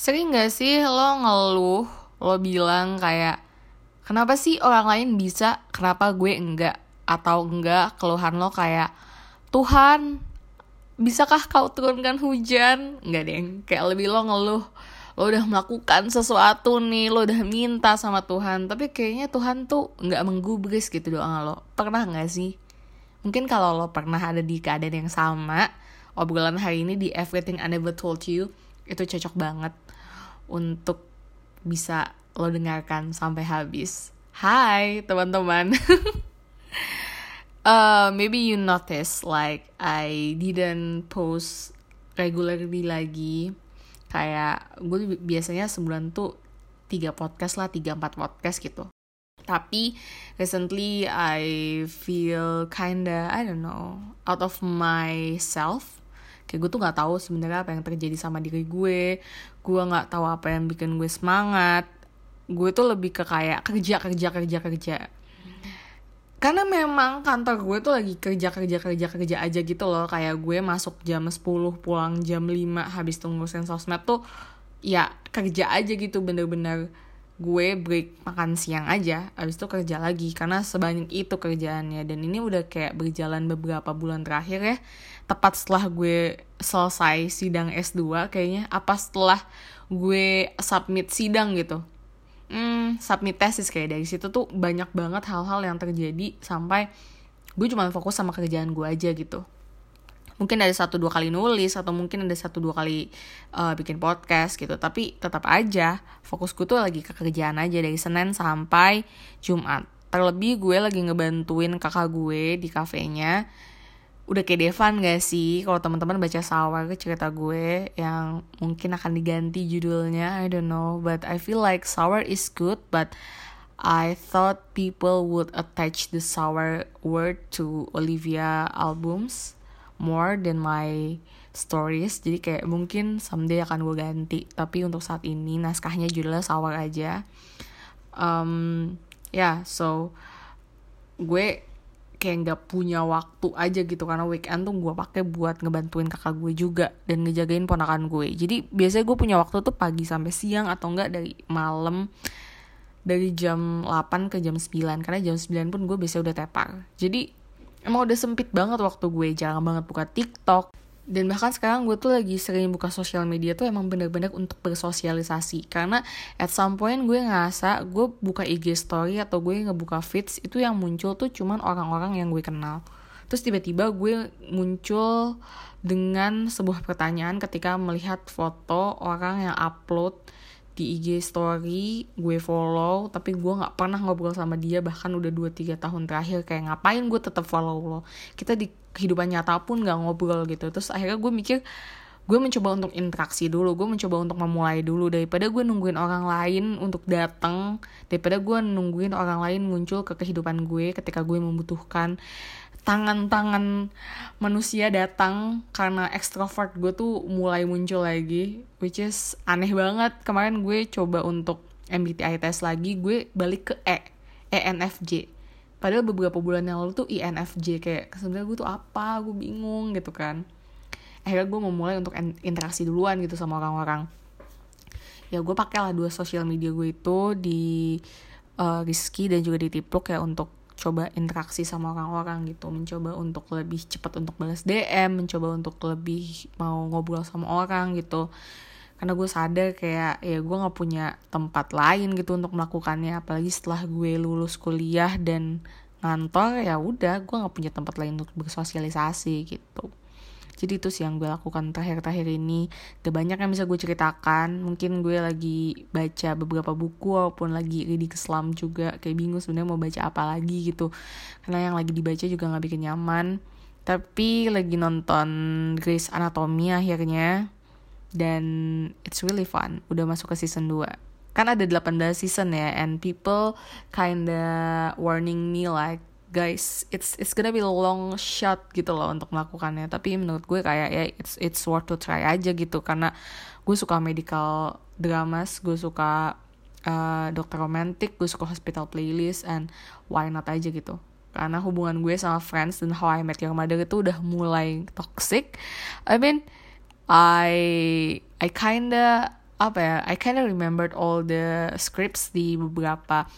Sering gak sih lo ngeluh, lo bilang kayak, kenapa sih orang lain bisa, kenapa gue enggak? Atau enggak, keluhan lo kayak, Tuhan, bisakah kau turunkan hujan? Enggak deh, kayak lebih lo ngeluh, lo udah melakukan sesuatu nih, lo udah minta sama Tuhan, tapi kayaknya Tuhan tuh nggak menggubris gitu doa lo. Pernah nggak sih? Mungkin kalau lo pernah ada di keadaan yang sama, obrolan hari ini di Everything I Never Told You, itu cocok banget untuk bisa lo dengarkan sampai habis. Hai teman-teman. uh, maybe you notice like I didn't post regularly lagi. Kayak gue biasanya sebulan tuh tiga podcast lah, tiga empat podcast gitu. Tapi recently I feel kinda I don't know out of myself kayak gue tuh nggak tahu sebenarnya apa yang terjadi sama diri gue. Gue nggak tahu apa yang bikin gue semangat. Gue tuh lebih ke kayak kerja kerja kerja kerja. Karena memang kantor gue tuh lagi kerja kerja kerja kerja aja gitu loh. Kayak gue masuk jam 10 pulang jam 5 habis tunggu sosmed tuh ya kerja aja gitu bener-bener gue break makan siang aja abis itu kerja lagi karena sebanyak itu kerjaannya. Dan ini udah kayak berjalan beberapa bulan terakhir ya. Tepat setelah gue selesai sidang S2 kayaknya apa setelah gue submit sidang gitu. Hmm, submit tesis kayak dari situ tuh banyak banget hal-hal yang terjadi sampai gue cuma fokus sama kerjaan gue aja gitu mungkin ada satu dua kali nulis atau mungkin ada satu dua kali uh, bikin podcast gitu. Tapi tetap aja fokusku tuh lagi ke kerjaan aja dari Senin sampai Jumat. Terlebih gue lagi ngebantuin kakak gue di kafenya. Udah kayak Devan gak sih? Kalau teman-teman baca sawar cerita gue yang mungkin akan diganti judulnya I don't know. But I feel like sour is good but I thought people would attach the sour word to Olivia albums more than my stories. Jadi kayak mungkin someday akan gue ganti. Tapi untuk saat ini naskahnya judulnya sawar aja um, ya yeah, so gue kayak nggak punya waktu aja gitu. Karena weekend tuh gue pakai buat ngebantuin kakak gue juga dan ngejagain ponakan gue. Jadi biasanya gue punya waktu tuh pagi sampai siang atau enggak dari malam dari jam 8 ke jam 9 karena jam 9 pun gue biasanya udah tepar. Jadi emang udah sempit banget waktu gue jarang banget buka TikTok. Dan bahkan sekarang gue tuh lagi sering buka sosial media tuh emang bener-bener untuk bersosialisasi. Karena at some point gue ngerasa gue buka IG story atau gue ngebuka feeds itu yang muncul tuh cuman orang-orang yang gue kenal. Terus tiba-tiba gue muncul dengan sebuah pertanyaan ketika melihat foto orang yang upload di IG story gue follow tapi gue nggak pernah ngobrol sama dia bahkan udah 2-3 tahun terakhir kayak ngapain gue tetap follow lo? Kita di kehidupan nyata pun nggak ngobrol gitu. Terus akhirnya gue mikir gue mencoba untuk interaksi dulu gue mencoba untuk memulai dulu. Daripada gue nungguin orang lain untuk datang daripada gue nungguin orang lain muncul ke kehidupan gue ketika gue membutuhkan tangan-tangan manusia datang karena extrovert gue tuh mulai muncul lagi which is aneh banget. Kemarin gue coba untuk MBTI test lagi gue balik ke E ENFJ padahal beberapa bulan yang lalu tuh INFJ kayak sebenarnya gue tuh apa gue bingung gitu kan. Akhirnya gue memulai untuk interaksi duluan gitu sama orang-orang. Ya gue pakai lah dua sosial media gue itu di uh, Rizky dan juga di Tipluk ya untuk coba interaksi sama orang-orang gitu. Mencoba untuk lebih cepat untuk balas DM mencoba untuk lebih mau ngobrol sama orang gitu. Karena gue sadar kayak ya gue nggak punya tempat lain gitu untuk melakukannya. Apalagi setelah gue lulus kuliah dan ngantor ya udah gue nggak punya tempat lain untuk bersosialisasi gitu jadi itu sih yang gue lakukan terakhir-terakhir ini. Gak banyak yang bisa gue ceritakan. Mungkin gue lagi baca beberapa buku walaupun lagi reading Islam juga. Kayak bingung sebenarnya mau baca apa lagi gitu. Karena yang lagi dibaca juga gak bikin nyaman. Tapi lagi nonton Grey's Anatomy akhirnya. Dan it's really fun. Udah masuk ke season 2 kan ada 18 season ya. And people kinda warning me like guys it's it's gonna be long shot gitu loh untuk melakukannya. Tapi menurut gue kayak ya it's it's worth to try aja gitu. Karena gue suka medical dramas gue suka uh, dokter romantik gue suka hospital playlist and why not aja gitu. Karena hubungan gue sama friends dan how I met your mother itu udah mulai toxic. I mean I I kinda apa ya I kinda remembered all the scripts di beberapa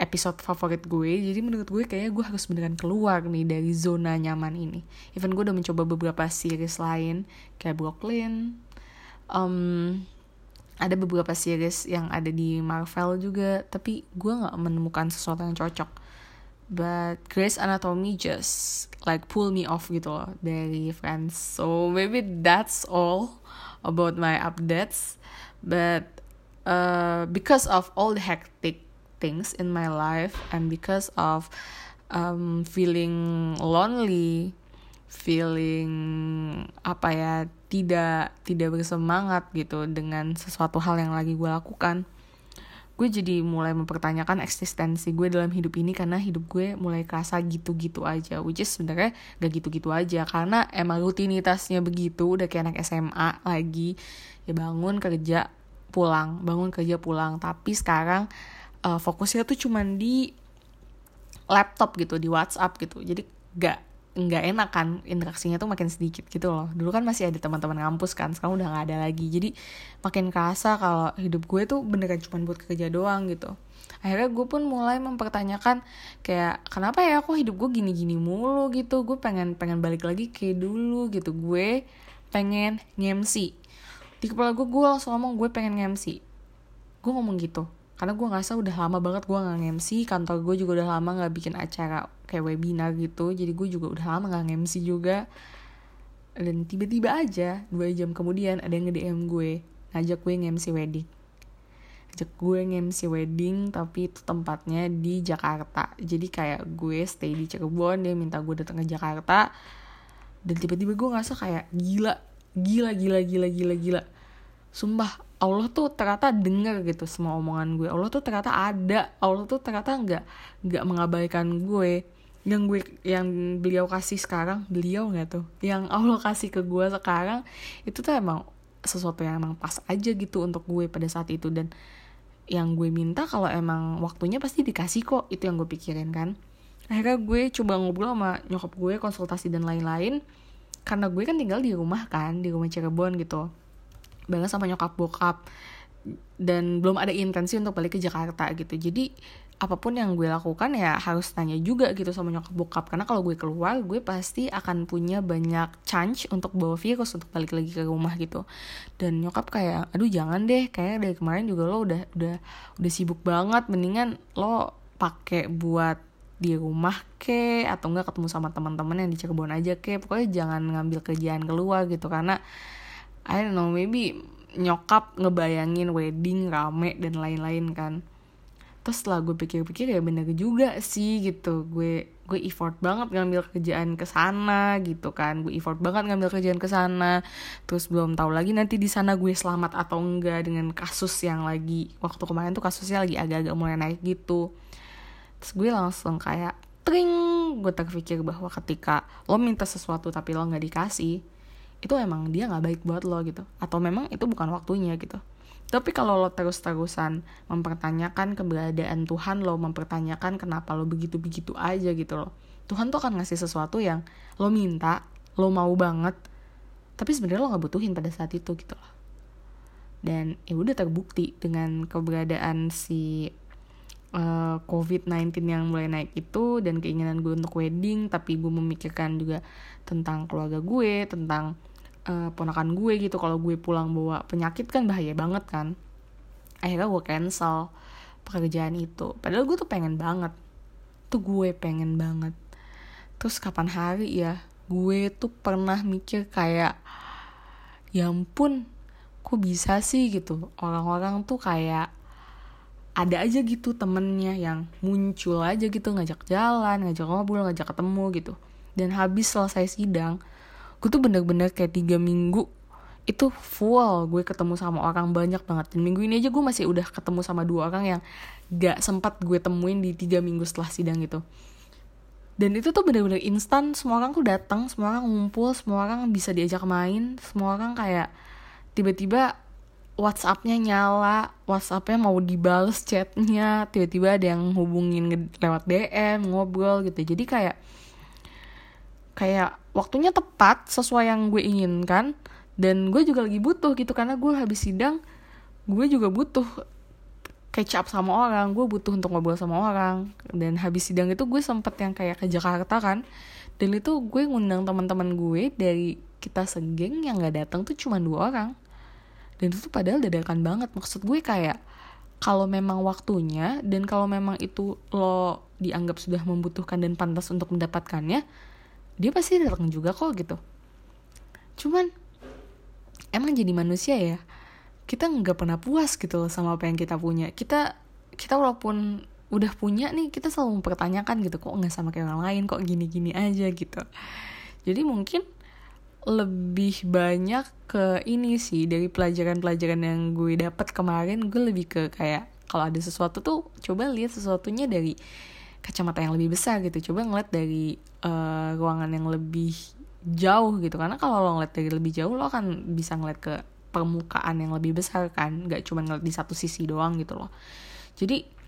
episode favorit gue jadi menurut gue kayaknya gue harus beneran keluar nih dari zona nyaman ini. Even gue udah mencoba beberapa series lain kayak Brooklyn um, ada beberapa series yang ada di Marvel juga tapi gue nggak menemukan sesuatu yang cocok. But Grey's Anatomy just like pull me off gitu loh dari Friends so maybe that's all about my updates. But uh, because of all the hectic things in my life and because of um, feeling lonely feeling apa ya tidak tidak bersemangat gitu dengan sesuatu hal yang lagi gue lakukan gue jadi mulai mempertanyakan eksistensi gue dalam hidup ini karena hidup gue mulai kerasa gitu-gitu aja which is sebenarnya gak gitu-gitu aja karena emang rutinitasnya begitu udah kayak anak SMA lagi ya bangun kerja pulang bangun kerja pulang tapi sekarang uh, fokusnya tuh cuman di laptop gitu di WhatsApp gitu. Jadi gak nggak enak kan interaksinya tuh makin sedikit gitu loh. Dulu kan masih ada teman-teman kampus kan sekarang udah nggak ada lagi. Jadi makin kerasa kalau hidup gue tuh beneran cuma buat kerja doang gitu. Akhirnya gue pun mulai mempertanyakan kayak kenapa ya kok hidup gue gini-gini mulu gitu? Gue pengen pengen balik lagi kayak dulu gitu. Gue pengen ngemsi di kepala gue gue langsung ngomong gue pengen ngemsi gue ngomong gitu karena gue ngerasa udah lama banget gue nggak MC kantor gue juga udah lama nggak bikin acara kayak webinar gitu. Jadi gue juga udah lama nggak MC juga. Dan tiba-tiba aja dua jam kemudian ada yang nge-DM gue ngajak gue nge-MC wedding. Ngajak gue nge-MC wedding tapi itu tempatnya di Jakarta. Jadi kayak gue stay di Cirebon dia minta gue datang ke Jakarta. Dan tiba-tiba gue ngerasa kayak gila gila gila gila gila gila. Sumpah Allah tuh ternyata dengar gitu semua omongan gue. Allah tuh ternyata ada. Allah tuh ternyata nggak nggak mengabaikan gue. Yang gue yang beliau kasih sekarang beliau nggak tuh? Yang Allah kasih ke gue sekarang itu tuh emang sesuatu yang emang pas aja gitu untuk gue pada saat itu. Dan yang gue minta kalau emang waktunya pasti dikasih kok. Itu yang gue pikirin kan. Akhirnya gue coba ngobrol sama nyokap gue konsultasi dan lain-lain. Karena gue kan tinggal di rumah kan di rumah Cirebon gitu banget sama nyokap bokap. Dan belum ada intensi untuk balik ke Jakarta gitu. Jadi apa pun yang gue lakukan ya harus tanya juga gitu sama nyokap bokap. Karena kalau gue keluar gue pasti akan punya banyak chance untuk bawa virus untuk balik lagi ke rumah gitu. Dan nyokap kayak aduh jangan deh kayak dari kemarin juga lo udah udah udah sibuk banget. Mendingan lo pakai buat di rumah ke atau enggak ketemu sama teman-teman yang di Cirebon aja ke. Pokoknya jangan ngambil kerjaan keluar gitu. Karena I don't know maybe nyokap ngebayangin wedding rame dan lain-lain kan. Terus setelah gue pikir-pikir ya bener juga sih gitu. Gue gue effort banget ngambil kerjaan ke sana gitu kan. Gue effort banget ngambil kerjaan ke sana. Terus belum tahu lagi nanti di sana gue selamat atau enggak dengan kasus yang lagi waktu kemarin tuh kasusnya lagi agak-agak mulai naik gitu. Terus gue langsung kayak tring gue terpikir bahwa ketika lo minta sesuatu tapi lo nggak dikasih itu emang dia nggak baik buat lo gitu. Atau memang itu bukan waktunya gitu. Tapi kalau lo terus-terusan mempertanyakan keberadaan Tuhan lo mempertanyakan kenapa lo begitu-begitu aja gitu lo. Tuhan tuh akan ngasih sesuatu yang lo minta lo mau banget tapi sebenarnya lo nggak butuhin pada saat itu gitu loh. Dan ya udah terbukti dengan keberadaan si eh, COVID-19 yang mulai naik itu dan keinginan gue untuk wedding tapi gue memikirkan juga tentang keluarga gue tentang uh, ponakan gue gitu kalau gue pulang bawa penyakit kan bahaya banget kan. Akhirnya gue cancel pekerjaan itu. Padahal gue tuh pengen banget. Tuh gue pengen banget. Terus kapan hari ya gue tuh pernah mikir kayak ya ampun kok bisa sih? gitu. Orang-orang tuh kayak ada aja gitu temennya yang muncul aja gitu ngajak jalan ngajak ngobrol ngajak ketemu gitu. Dan habis selesai sidang gue tuh bener-bener kayak tiga minggu itu full gue ketemu sama orang banyak banget dan minggu ini aja gue masih udah ketemu sama dua orang yang gak sempat gue temuin di tiga minggu setelah sidang itu dan itu tuh bener-bener instan semua orang tuh datang semua orang ngumpul semua orang bisa diajak main semua orang kayak tiba-tiba WhatsAppnya nyala, WhatsAppnya mau dibales chatnya, tiba-tiba ada yang hubungin lewat DM, ngobrol gitu. Jadi kayak kayak waktunya tepat sesuai yang gue inginkan dan gue juga lagi butuh gitu karena gue habis sidang gue juga butuh catch up sama orang gue butuh untuk ngobrol sama orang. Dan habis sidang itu gue sempet yang kayak ke Jakarta kan dan itu gue ngundang teman-teman gue dari kita segeng yang nggak datang tuh cuma dua orang. Dan itu padahal dadakan banget. Maksud gue kayak kalau memang waktunya dan kalau memang itu lo dianggap sudah membutuhkan dan pantas untuk mendapatkannya dia pasti datang juga kok gitu. Cuman emang jadi manusia ya kita nggak pernah puas gitu loh sama apa yang kita punya. Kita kita walaupun udah punya nih kita selalu mempertanyakan gitu kok nggak sama kayak orang lain kok gini-gini aja gitu. Jadi mungkin lebih banyak ke ini sih dari pelajaran-pelajaran yang gue dapat kemarin gue lebih ke kayak kalau ada sesuatu tuh coba lihat sesuatunya dari kacamata yang lebih besar gitu. Coba ngeliat dari uh, ruangan yang lebih jauh gitu. Karena kalau lo ngeliat dari lebih jauh lo akan bisa ngeliat ke permukaan yang lebih besar kan. Nggak cuma ngeliat di satu sisi doang gitu loh. Jadi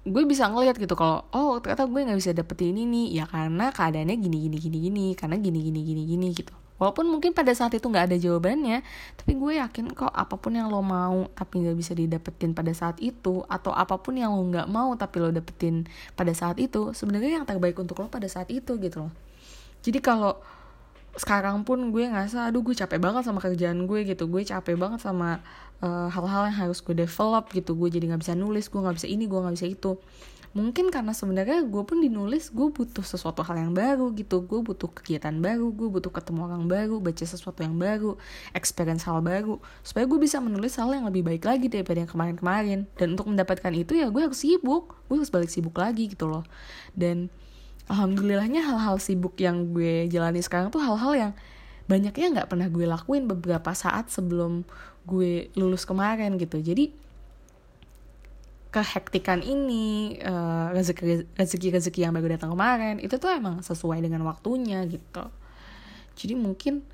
gue bisa ngeliat gitu kalau oh ternyata gue nggak bisa dapetin ini nih. Ya karena keadaannya gini gini gini gini. Karena gini gini gini gini gitu walaupun mungkin pada saat itu nggak ada jawabannya tapi gue yakin kok apa pun yang lo mau tapi nggak bisa didapetin pada saat itu atau apa pun yang lo nggak mau tapi lo dapetin pada saat itu sebenarnya yang terbaik untuk lo pada saat itu gitu loh. Jadi kalau sekarang pun gue ngerasa aduh gue capek banget sama kerjaan gue gitu. Gue capek banget sama eh, hal-hal yang harus gue develop gitu. Gue jadi nggak bisa nulis gue nggak bisa ini gue nggak bisa itu. Mungkin karena sebenarnya gue pun dinulis gue butuh sesuatu hal yang baru gitu. Gue butuh kegiatan baru gue butuh ketemu orang baru baca sesuatu yang baru experience hal baru. Supaya gue bisa menulis hal yang lebih baik lagi daripada yang kemarin-kemarin. Dan untuk mendapatkan itu ya gue harus sibuk. Gue harus balik sibuk lagi gitu loh. Dan alhamdulillahnya hal-hal sibuk yang gue jalani sekarang tuh hal-hal yang banyaknya nggak pernah gue lakuin beberapa saat sebelum gue lulus kemarin gitu. Jadi kehektikan ini uh, rezeki rezeki rezeki yang baru datang kemarin itu tuh emang sesuai dengan waktunya gitu. Jadi mungkin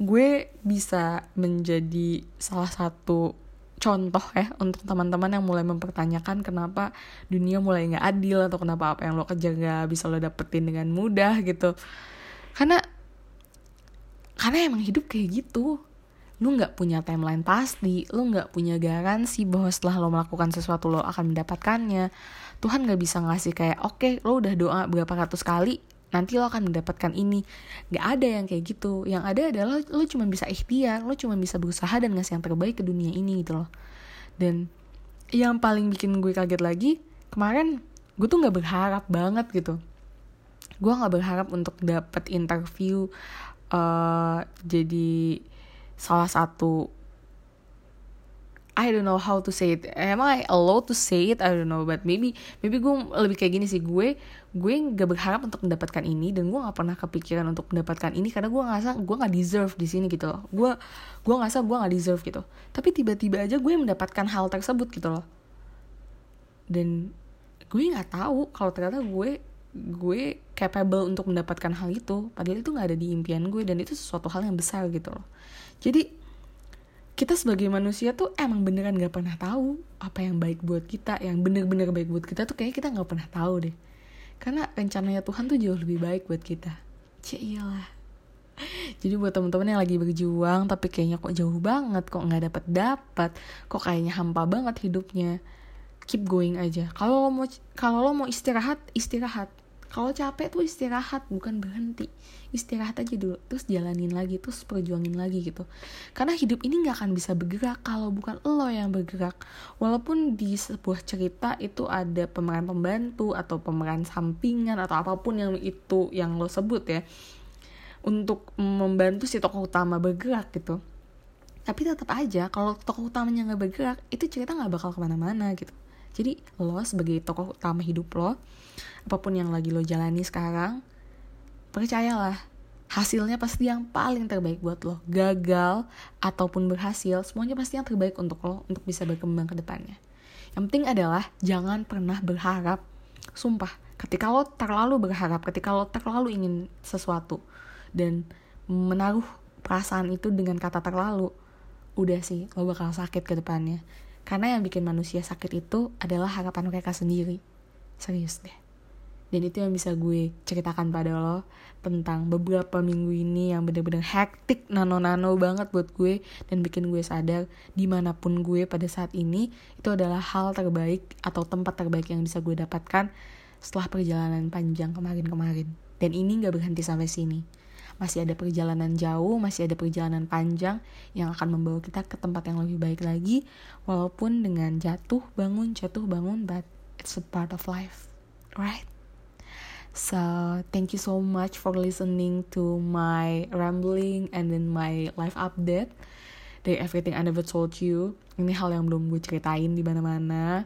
gue bisa menjadi salah satu contoh ya untuk teman-teman yang mulai mempertanyakan kenapa dunia mulai nggak adil atau kenapa apa yang lo kerja nggak bisa lo dapetin dengan mudah gitu. Karena karena emang hidup kayak gitu. Lu nggak punya timeline pasti lu nggak punya garansi bahwa setelah lo melakukan sesuatu lo akan mendapatkannya. Tuhan nggak bisa ngasih kayak oke okay, lo udah doa berapa ratus kali nanti lo akan mendapatkan ini. Nggak ada yang kayak gitu. Yang ada adalah lo cuma bisa ikhtiar lo cuma bisa berusaha dan ngasih yang terbaik ke dunia ini gitu loh. Dan yang paling bikin gue kaget lagi kemarin gue tuh nggak berharap banget gitu. Gue nggak berharap untuk dapet interview uh, jadi salah satu I don't know how to say it. Am I allowed to say it? I don't know. But maybe maybe gue lebih kayak gini sih. Gue gue gak berharap untuk mendapatkan ini dan gue gak pernah kepikiran untuk mendapatkan ini karena gue ngerasa gue gak deserve di sini gitu loh. Gue gue ngerasa gue gak deserve gitu. Tapi tiba-tiba aja gue mendapatkan hal tersebut gitu loh. Dan gue nggak tahu kalau ternyata gue gue capable untuk mendapatkan hal itu padahal itu nggak ada di impian gue dan itu sesuatu hal yang besar gitu loh jadi kita sebagai manusia tuh emang beneran gak pernah tahu apa yang baik buat kita yang bener-bener baik buat kita tuh kayak kita gak pernah tahu deh. Karena rencananya Tuhan tuh jauh lebih baik buat kita. Cie iyalah. Jadi buat teman-teman yang lagi berjuang tapi kayaknya kok jauh banget kok nggak dapat dapat kok kayaknya hampa banget hidupnya keep going aja. Kalau lo mau kalau lo mau istirahat istirahat kalau capek tuh istirahat bukan berhenti. Istirahat aja dulu terus jalanin lagi terus perjuangin lagi gitu. Karena hidup ini nggak akan bisa bergerak kalau bukan lo yang bergerak. Walaupun di sebuah cerita itu ada pemeran pembantu atau pemeran sampingan atau apa pun yang itu yang lo sebut ya untuk membantu si tokoh utama bergerak gitu. Tapi tetap aja kalau tokoh utamanya nggak bergerak itu cerita nggak bakal ke mana-mana gitu jadi lo sebagai tokoh utama hidup lo apa pun yang lagi lo jalani sekarang percayalah hasilnya pasti yang paling terbaik buat lo. Gagal ataupun berhasil semuanya pasti yang terbaik untuk lo untuk bisa berkembang ke depannya. Yang penting adalah jangan pernah berharap. Sumpah ketika lo terlalu berharap ketika lo terlalu ingin sesuatu dan menaruh perasaan itu dengan kata terlalu udah sih lo bakal sakit ke depannya karena yang bikin manusia sakit itu adalah harapan mereka sendiri. Serius deh. Dan itu yang bisa gue ceritakan pada lo tentang beberapa minggu ini yang bener-bener hektik nano-nano banget buat gue dan bikin gue sadar di mana pun gue pada saat ini itu adalah hal terbaik atau tempat terbaik yang bisa gue dapatkan setelah perjalanan panjang kemarin-kemarin. Dan ini gak berhenti sampai sini masih ada perjalanan jauh, masih ada perjalanan panjang yang akan membawa kita ke tempat yang lebih baik lagi, walaupun dengan jatuh, bangun, jatuh, bangun, but it's a part of life, right? So, thank you so much for listening to my rambling and then my life update dari everything I never told you. Ini hal yang belum gue ceritain di mana-mana.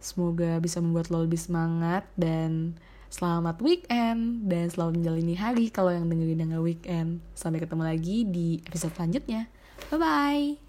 Semoga bisa membuat lo lebih semangat dan selamat weekend dan selamat menjalani hari kalau yang dengerin dengan weekend. Sampai ketemu lagi di episode selanjutnya. Bye bye.